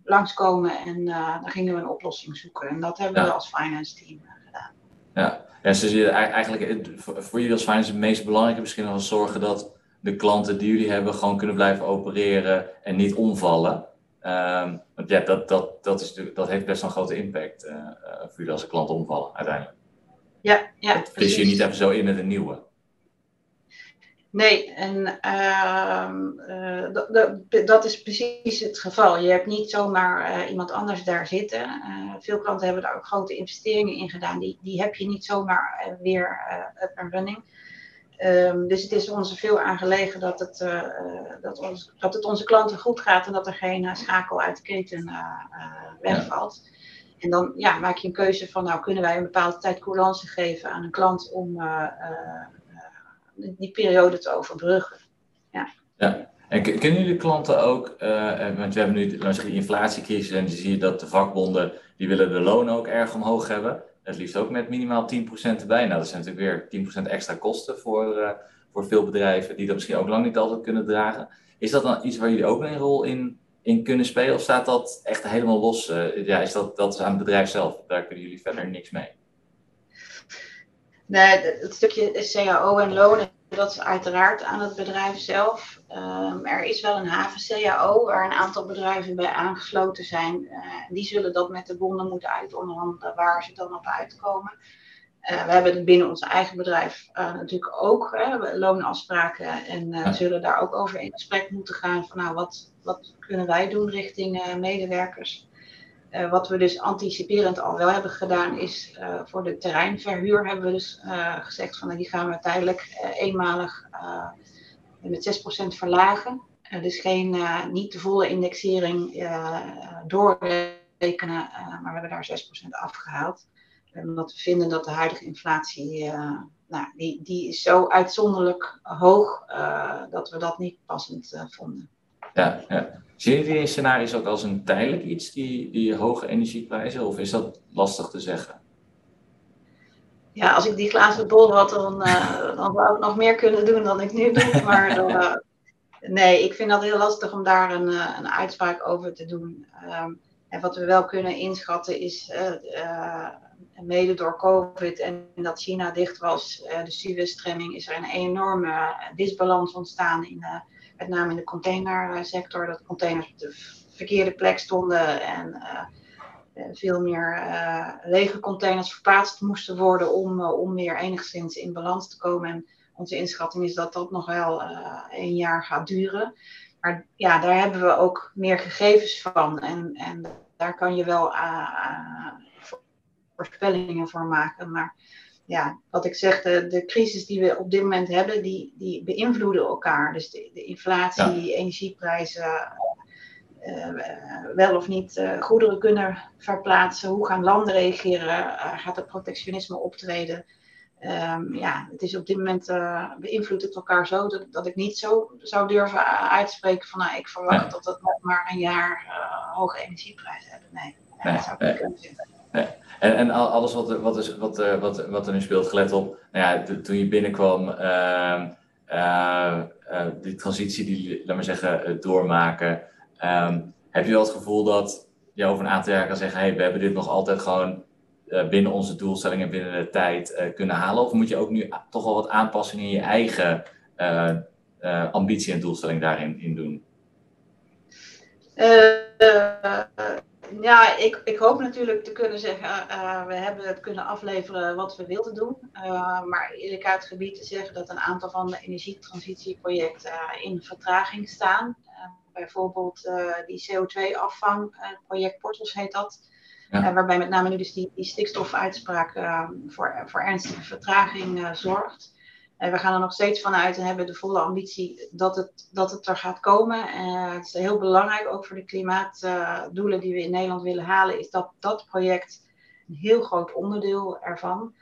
langskomen en dan gingen we een oplossing zoeken. En dat hebben ja. we als finance team gedaan. Ja, ja dus je eigenlijk voor jullie als finance het meest belangrijke misschien wel zorgen dat de klanten die jullie hebben gewoon kunnen blijven opereren en niet omvallen. Um, want ja, dat, dat, dat, is, dat heeft best wel een grote impact voor jullie als de klanten omvallen uiteindelijk. Ja, ja. Dat je niet even zo in met een nieuwe. Nee, en uh, dat is precies het geval. Je hebt niet zomaar uh, iemand anders daar zitten. Uh, veel klanten hebben daar ook grote investeringen in gedaan. Die, die heb je niet zomaar weer up and running. Um, dus het is ons veel aangelegen dat het, dat, ons, dat het onze klanten goed gaat en dat er geen schakel uit de keten wegvalt. Ja. En dan ja, maak je een keuze van, nou kunnen wij een bepaalde tijd coulance geven aan een klant om die periode te overbruggen. Ja. ja. En kennen jullie klanten ook, uh, want we hebben nu zeggen, inflatiecrisis en dan zie je dat de vakbonden, die willen de lonen ook erg omhoog hebben. Het liefst ook met minimaal 10% erbij. Nou, dat zijn natuurlijk weer 10% extra kosten voor, uh, voor veel bedrijven die dat misschien ook lang niet altijd kunnen dragen. Is dat dan iets waar jullie ook een rol in, in kunnen spelen? Of staat dat echt helemaal los? Uh, ja, is dat, dat is aan het bedrijf zelf? Daar kunnen jullie verder niks mee? Nee, het stukje CAO en lonen, dat is uiteraard aan het bedrijf zelf. Um, er is wel een haven-CAO waar een aantal bedrijven bij aangesloten zijn. Uh, die zullen dat met de bonden moeten uitonderhandelen waar ze dan op uitkomen. Uh, we hebben het binnen ons eigen bedrijf uh, natuurlijk ook hè, loonafspraken en ja. zullen daar ook over in gesprek moeten gaan van nou wat, wat kunnen wij doen richting medewerkers. Uh, wat we dus anticiperend al wel hebben gedaan, is uh, voor de terreinverhuur hebben we dus uh, gezegd van nou, die gaan we tijdelijk eenmalig met 6% verlagen. dus geen, niet de volle indexering doorrekenen, maar we hebben daar 6% afgehaald. Omdat we vinden dat de huidige inflatie, nou, die, die is zo uitzonderlijk hoog dat we dat niet passend vonden. Ja, ja. Zie je die scenario's ook als een tijdelijk iets, die, die hoge energieprijzen, of is dat lastig te zeggen? Ja, als ik die glazen bol had, dan, uh, dan zou ik nog meer kunnen doen dan ik nu doe. Maar dan, uh, nee, ik vind dat heel lastig om daar een, uh, een uitspraak over te doen. Um, en wat we wel kunnen inschatten is, mede door COVID en dat China dicht was, de Suez-stremming, is er een enorme disbalans ontstaan in met name in de containersector, dat containers op de verkeerde plek stonden en veel meer uh, lege containers verplaatst moesten worden om, uh, om weer enigszins in balans te komen. En onze inschatting is dat dat nog wel een jaar gaat duren. Maar ja, daar hebben we ook meer gegevens van. En, en daar kan je wel voorspellingen voor maken. Maar ja, wat ik zeg, de, de crisis die we op dit moment hebben, die, die beïnvloeden elkaar. Dus de, de inflatie, energieprijzen, uh, wel of niet uh, goederen kunnen verplaatsen. Hoe gaan landen reageren? gaat er protectionisme optreden? Um, ja, het is op dit moment beïnvloedt het elkaar zo dat, dat ik niet zo zou durven uitspreken van nou, ik verwacht dat het nog maar een jaar hoge energieprijzen hebben. Nee, nee, dat zou ik niet kunnen. Nee. En, en alles wat, er, wat, is, wat, wat, wat er nu speelt, gelet op, nou ja, toen je binnenkwam, uh, die transitie die, laat maar zeggen, doormaken, ehm, heb je wel het gevoel dat je over een aantal jaar kan zeggen, hey, we hebben dit nog altijd gewoon binnen onze doelstellingen, binnen de tijd kunnen halen? Of moet je ook nu toch wel wat aanpassingen in je eigen ambitie en doelstelling daarin in doen? Ja, ik, ik hoop natuurlijk te kunnen zeggen, we hebben het kunnen afleveren wat we wilden doen. Uh, maar eerlijk gebied te zeggen dat een aantal van de energietransitieprojecten in vertraging staan. Bijvoorbeeld die CO2-afvangproject Portals heet dat. Ja. waarbij met name nu dus die, die stikstofuitspraak voor, voor ernstige vertraging zorgt. En we gaan er nog steeds vanuit en hebben de volle ambitie dat het, dat het er gaat komen. En het is heel belangrijk, ook voor de klimaatdoelen die we in Nederland willen halen, is dat dat project een heel groot onderdeel ervan.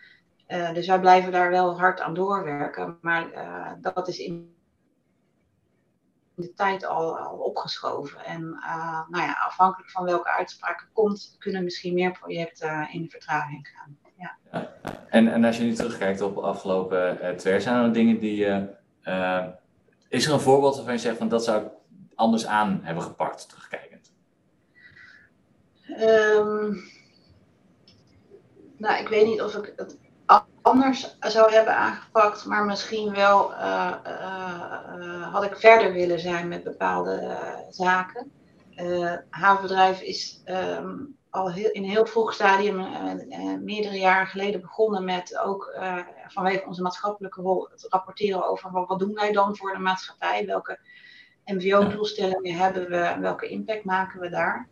Uh, dus wij blijven daar wel hard aan doorwerken. Maar uh, dat is in de tijd al, al opgeschoven. En uh, nou ja, afhankelijk van welke uitspraak er komt, kunnen misschien meer projecten in de vertraging gaan. Ja. ja. En, en als je nu terugkijkt op de afgelopen uh, twee jaar, zijn er dingen die je. Uh, is er een voorbeeld waarvan je zegt van dat zou ik anders aan hebben gepakt, terugkijkend? Um, nou, ik weet niet of ik het anders zou hebben aangepakt, maar misschien wel uh, had ik verder willen zijn met bepaalde zaken. havenbedrijf is um, al heel, in een heel vroeg stadium, meerdere jaren geleden, begonnen met ook vanwege onze maatschappelijke rol het rapporteren over wat, doen wij dan voor de maatschappij, welke MVO-doelstellingen hebben we, welke impact maken we daar.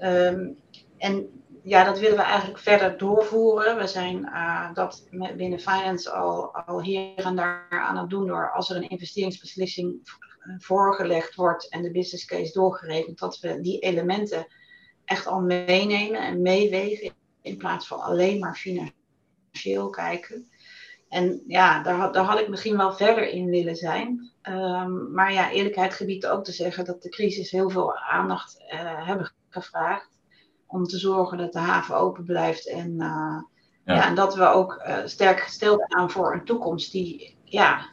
Um, en ja, dat willen we eigenlijk verder doorvoeren. We zijn uh, dat binnen Finance al, al hier en daar aan het doen door als er een investeringsbeslissing voorgelegd wordt en de business case doorgerekend, dat we die elementen echt al meenemen en meewegen in plaats van alleen maar financieel kijken. En ja, daar, daar had ik misschien wel verder in willen zijn. Um, maar ja, eerlijkheid gebiedt ook te zeggen dat de crisis heel veel aandacht uh, hebben gevraagd. Om te zorgen dat de haven open blijft. En, uh, ja. ja. en dat we ook uh, sterk gesteld aan voor een toekomst die, ja,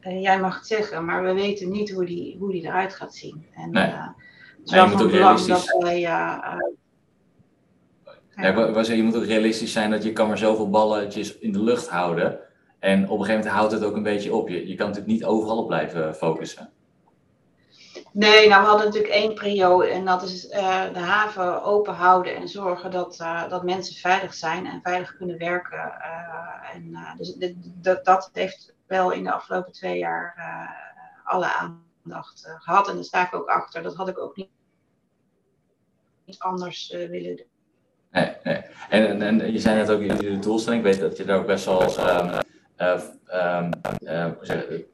jij mag het zeggen, maar we weten niet hoe die, hoe die eruit gaat zien. En, nee is wel van belang dat wij. Ja, ik je moet ook realistisch zijn dat je kan maar zoveel balletjes in de lucht houden. En op een gegeven moment houdt het ook een beetje op. Je, je kan natuurlijk niet overal op blijven focussen. Nee, nou we hadden natuurlijk één prio en dat is uh, de haven open houden en zorgen dat, uh, dat mensen veilig zijn en veilig kunnen werken. Uh, en, dus dat heeft wel in de afgelopen twee jaar alle aandacht gehad en daar sta ik ook achter. Dat had ik ook niet anders willen doen. Nee, nee. En, en, je zei net ook in de doelstelling, ik weet dat je daar ook best wel um, um,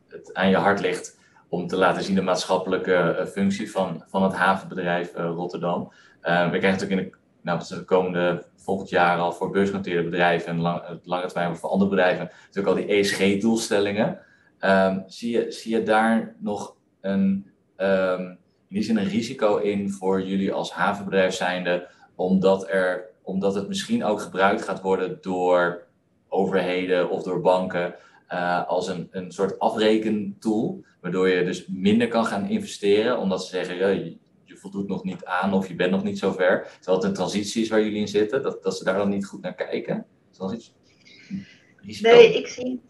het aan je hart ligt om te laten zien de maatschappelijke functie van, van het havenbedrijf Rotterdam. we krijgen natuurlijk in de, nou, de komende volgend jaar al voor beursgenoteerde bedrijven en lang, lange termijn voor andere bedrijven natuurlijk al die ESG-doelstellingen. Ehm, zie, je, zie je daar nog een, um, in die zin een risico in voor jullie als havenbedrijf zijnde, omdat, er, omdat het misschien ook gebruikt gaat worden door overheden of door banken uh, als een, een soort afrekentool, waardoor je dus minder kan gaan investeren, omdat ze zeggen, je, je voldoet nog niet aan of je bent nog niet zo ver. Terwijl het een transitie is waar jullie in zitten, dat, dat ze daar dan niet goed naar kijken. Iets? Nee, ik zie,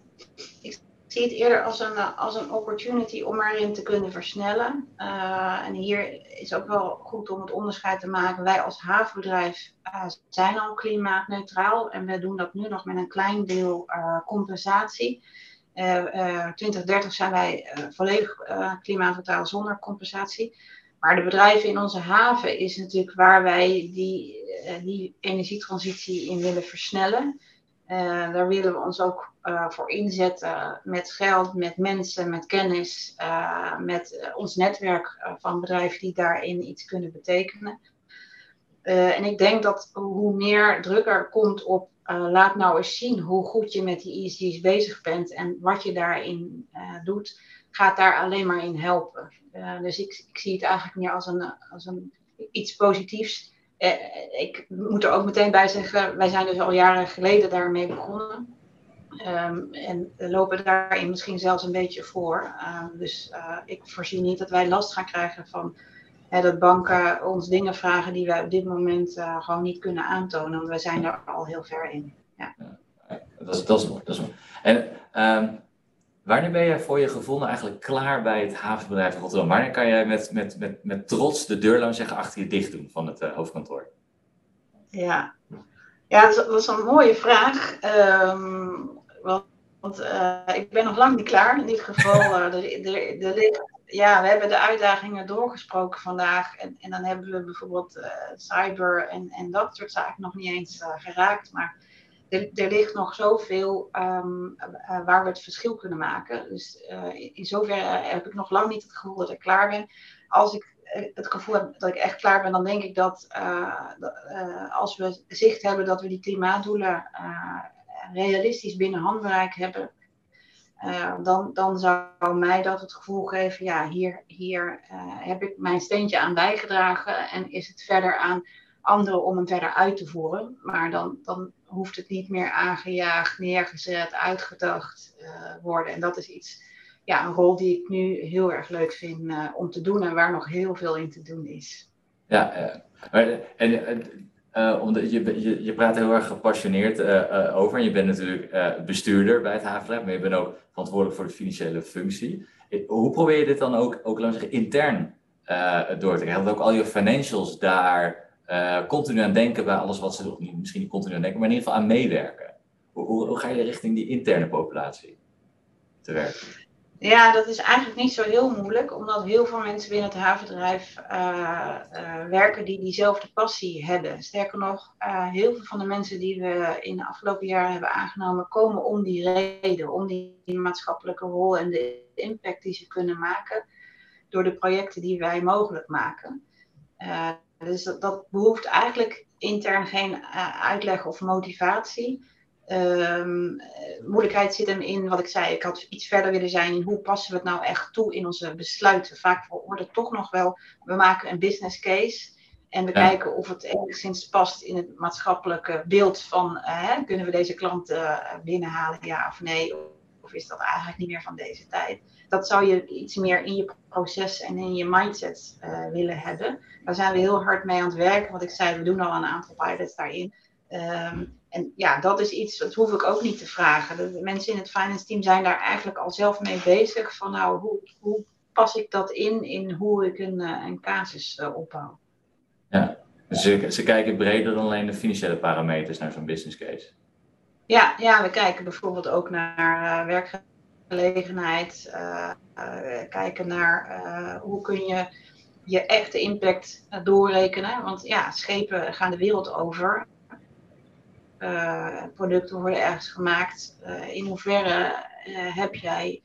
zie het eerder als een, als een opportunity om erin te kunnen versnellen. Uh, en hier is ook wel goed om het onderscheid te maken. Wij als havenbedrijf uh, zijn al klimaatneutraal en we doen dat nu nog met een klein deel compensatie. 2030 zijn wij volledig klimaatneutraal zonder compensatie. Maar de bedrijven in onze haven is natuurlijk waar wij die, die energietransitie in willen versnellen. Daar willen we ons ook uh, voor inzetten met geld, met mensen, met kennis, uh, met ons netwerk van bedrijven die daarin iets kunnen betekenen. en ik denk dat hoe meer druk er komt op laat nou eens zien hoe goed je met die ESG's bezig bent en wat je daarin doet, gaat daar alleen maar in helpen. dus ik, ik, zie het eigenlijk meer als een, als een iets positiefs eh, ik moet er ook meteen bij zeggen, wij zijn dus al jaren geleden daarmee begonnen. Um, en lopen daarin misschien zelfs een beetje voor. Um, dus uh, ik voorzie niet dat wij last gaan krijgen van uh, dat banken ons dingen vragen die wij op dit moment uh, gewoon niet kunnen aantonen. Want wij zijn er al heel ver in. Ja. dat, is, dat is mooi. Dat is mooi. En um, Wanneer ben je voor je gevonden eigenlijk klaar bij het havenbedrijf Rotterdam? Wanneer kan jij met, met, met, met trots de deur, laten zeggen, achter je dicht doen van het uh, hoofdkantoor? Ja, ja dat, is, een mooie vraag. Um, want uh, ik ben nog lang niet klaar. In ieder geval, uh, de, de, de, ja, we hebben de uitdagingen doorgesproken vandaag. En, en dan hebben we bijvoorbeeld cyber en, en dat soort zaken nog niet eens geraakt. Maar er, ligt nog zoveel um, waar we het verschil kunnen maken. Dus in zoverre heb ik nog lang niet het gevoel dat ik klaar ben. Als ik eh, het gevoel heb dat ik echt klaar ben, dan denk ik dat als we zicht hebben dat we die klimaatdoelen realistisch binnen handbereik hebben, dan, dan zou mij dat het gevoel geven, ja, hier, hier heb ik mijn steentje aan bijgedragen en is het verder aan anderen om hem verder uit te voeren. Maar dan, dan hoeft het niet meer aangejaagd, neergezet, uitgedacht uh, worden. En dat is iets, ja, een rol die ik nu heel erg leuk vind om te doen en waar nog heel veel in te doen is. Ja, en omdat je, je, je praat heel erg gepassioneerd over. En je bent natuurlijk bestuurder bij het havenbedrijf, maar je bent ook verantwoordelijk voor de financiële functie. Hoe probeer je dit dan ook, ook laten zeggen, intern door te krijgen? Dat ook al je financials daar continu aan denken bij alles wat ze, misschien niet continu aan denken, maar in ieder geval aan meewerken. Hoe, hoe, hoe, ga je richting die interne populatie te werken? Ja, dat is eigenlijk niet zo heel moeilijk, omdat heel veel mensen binnen het havenbedrijf uh, werken die diezelfde passie hebben. Sterker nog, heel veel van de mensen die we in de afgelopen jaren hebben aangenomen, komen om die reden, om die, maatschappelijke rol en de impact die ze kunnen maken door de projecten die wij mogelijk maken. Dus dat, dat behoeft eigenlijk intern geen uitleg of motivatie. Um, moeilijkheid zit hem in wat ik zei. Ik had iets verder willen zijn in hoe passen we het nou echt toe in onze besluiten. Vaak wordt het toch nog wel, we maken een business case. En we kijken of het enigszins past in het maatschappelijke beeld van uh, kunnen we deze klant uh, binnenhalen, ja of nee. Of is dat eigenlijk niet meer van deze tijd? Dat zou je iets meer in je proces en in je mindset uh, willen hebben. Daar zijn we heel hard mee aan het werken. Wat ik zei, we doen al een aantal pilots daarin. Um, en ja, dat is iets, dat hoef ik ook niet te vragen. De mensen in het finance team zijn daar eigenlijk al zelf mee bezig. Van nou, hoe, hoe pas ik dat in, in hoe ik een, uh, een casus uh, opbouw? Ja, dus ze, ze kijken breder dan alleen de financiële parameters naar zo'n business case. Ja, ja, we kijken bijvoorbeeld ook naar uh, werkgelegenheid. kijken naar hoe kun je je echte impact doorrekenen. Want ja, schepen gaan de wereld over. Uh, producten worden ergens gemaakt. Uh, in hoeverre uh, heb jij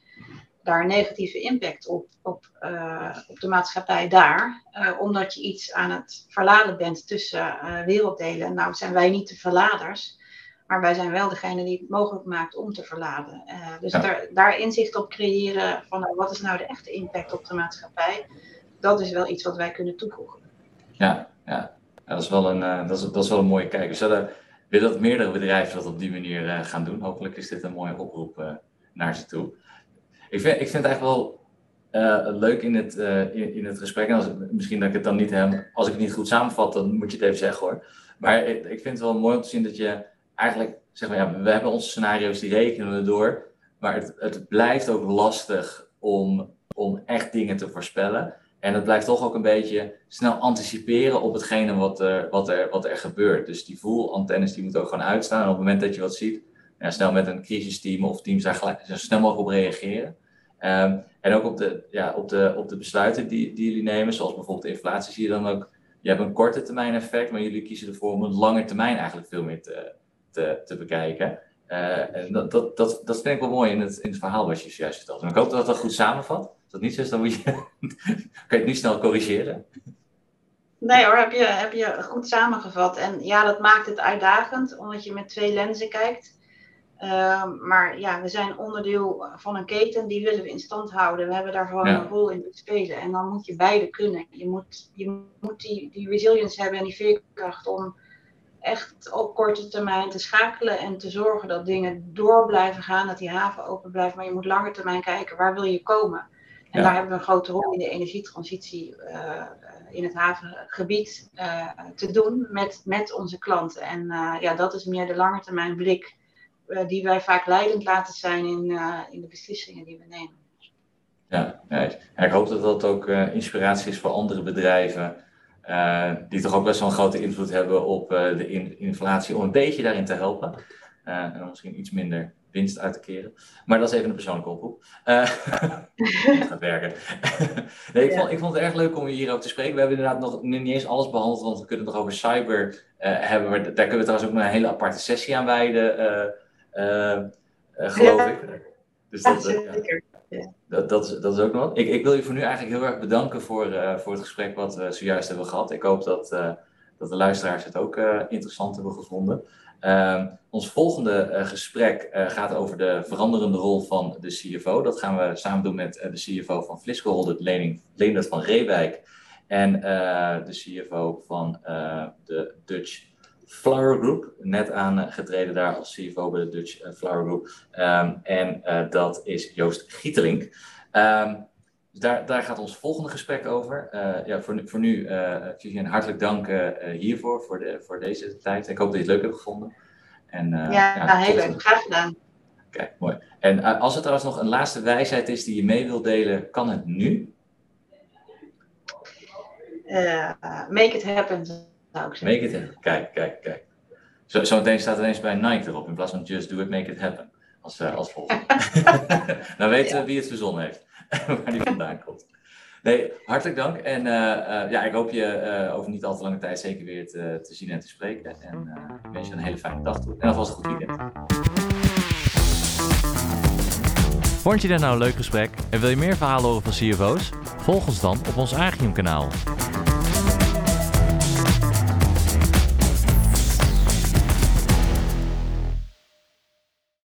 daar een negatieve impact op, op, op de maatschappij daar. omdat je iets aan het verladen bent tussen werelddelen. Nou zijn wij niet de verladers. Maar wij zijn wel degene die het mogelijk maakt om te verladen. dus daar, daar inzicht op creëren van wat is nou de echte impact op de maatschappij. Dat is wel iets wat wij kunnen toevoegen. Ja, ja. dat, is wel een, dat, is, dat is wel een mooie kijk. We zullen willen dat meerdere bedrijven dat op die manier uh, gaan doen. Hopelijk is dit een mooie oproep uh, naar ze toe. Ik vind, ik vind het eigenlijk wel uh, leuk in het, in, het gesprek. En als, misschien dat ik het dan niet helemaal, als ik het niet goed samenvat, dan moet je het even zeggen hoor. Maar ik, ik vind het wel mooi om te zien dat je eigenlijk, zeg maar, ja, we hebben onze scenario's, die rekenen we door. Maar het, het blijft ook lastig om, om echt dingen te voorspellen. En het blijft toch ook een beetje snel anticiperen op hetgene wat er, wat er, wat er gebeurt. Dus die voelantennes die moeten ook gewoon uitstaan. En op het moment dat je wat ziet, ja, snel met een crisisteam of teams daar zo snel mogelijk op reageren. Um, en ook op de, ja, op de, op de besluiten die, die jullie nemen, zoals bijvoorbeeld de inflatie, zie je dan ook, je hebt een korte termijn effect, maar jullie kiezen ervoor om een lange termijn eigenlijk veel meer te, te, te bekijken. Uh, en dat, dat, dat, dat vind ik wel mooi in het, in het verhaal wat je zojuist vertelt. En ik hoop dat dat goed samenvat. Als dat niet zo is, dan moet je, kan je het nu snel corrigeren. Nee hoor, heb je, heb je goed samengevat. En ja, dat maakt het uitdagend, omdat je met twee lenzen kijkt. Uh, maar ja, we zijn onderdeel van een keten, die willen we in stand houden. We hebben daar gewoon ja. een rol in te spelen. En dan moet je beide kunnen. Je moet, je moet die, die resilience hebben en die veerkracht om echt op korte termijn te schakelen en te zorgen dat dingen door blijven gaan, dat die haven open blijft. Maar je moet lange termijn kijken, waar wil je komen? En daar hebben we een grote rol in de energietransitie uh, in het havengebied uh, te doen met, met onze klanten. En uh, ja, dat is meer de lange termijn blik die wij vaak leidend laten zijn in, in de beslissingen die we nemen. Ja, ja, ik hoop dat dat ook inspiratie is voor andere bedrijven. die toch ook best wel een grote invloed hebben op de in, inflatie, om een beetje daarin te helpen. en dan misschien iets minder winst uit te keren. Maar dat is even een persoonlijke oproep. Uh, gaat werken. nee, ik, vond, ik vond het erg leuk om je hierover te spreken. We hebben inderdaad nog niet eens alles behandeld, want we kunnen het nog over cyber uh, hebben. Maar daar kunnen we trouwens ook een hele aparte sessie aan wijden, uh, geloof ik. Dus dat, ja, dat, dat, is, dat is ook nog wat. Ik, ik wil je voor nu eigenlijk heel erg bedanken voor, voor het gesprek wat we zojuist hebben gehad. Ik hoop dat, dat de luisteraars het ook interessant hebben gevonden. Uh, ons volgende uh, gesprek uh, gaat over de veranderende rol van de CFO. Dat gaan we samen doen met uh, de CFO van Flisco, Holdert Leendert van Reewijk. En de CFO van de Dutch Flower Group. Net aangetreden daar als CFO bij de Dutch Flower Group. Um, en dat is Joost Gietelink. Um, dus daar, daar gaat ons volgende gesprek over. ja, voor, voor nu, Vivian, hartelijk dank hiervoor, voor, de, voor deze tijd. Ik hoop dat je het leuk hebt gevonden. En, uh, ja, ja, heel leuk. Graag gedaan. Kijk, mooi. En uh, als er trouwens nog een laatste wijsheid is die je mee wilt delen, kan het nu? Uh, make it happen, zou ik zeggen. Make it happen. Kijk, kijk, kijk. Zo, zo meteen staat er eens bij Nike erop, in plaats van just do it, make it happen. Als, als volgende. Dan weten we ja. wie het verzonnen heeft. Waar die vandaan komt. Nee, hartelijk dank. En uh, uh, ja, ik hoop je uh, over niet al te lange tijd zeker weer te, te zien en te spreken. En ik wens je een hele fijne dag toe. En alvast een goed weekend. Vond je dit nou een leuk gesprek en wil je meer verhalen horen van CFO's? Volg ons dan op ons Agium kanaal.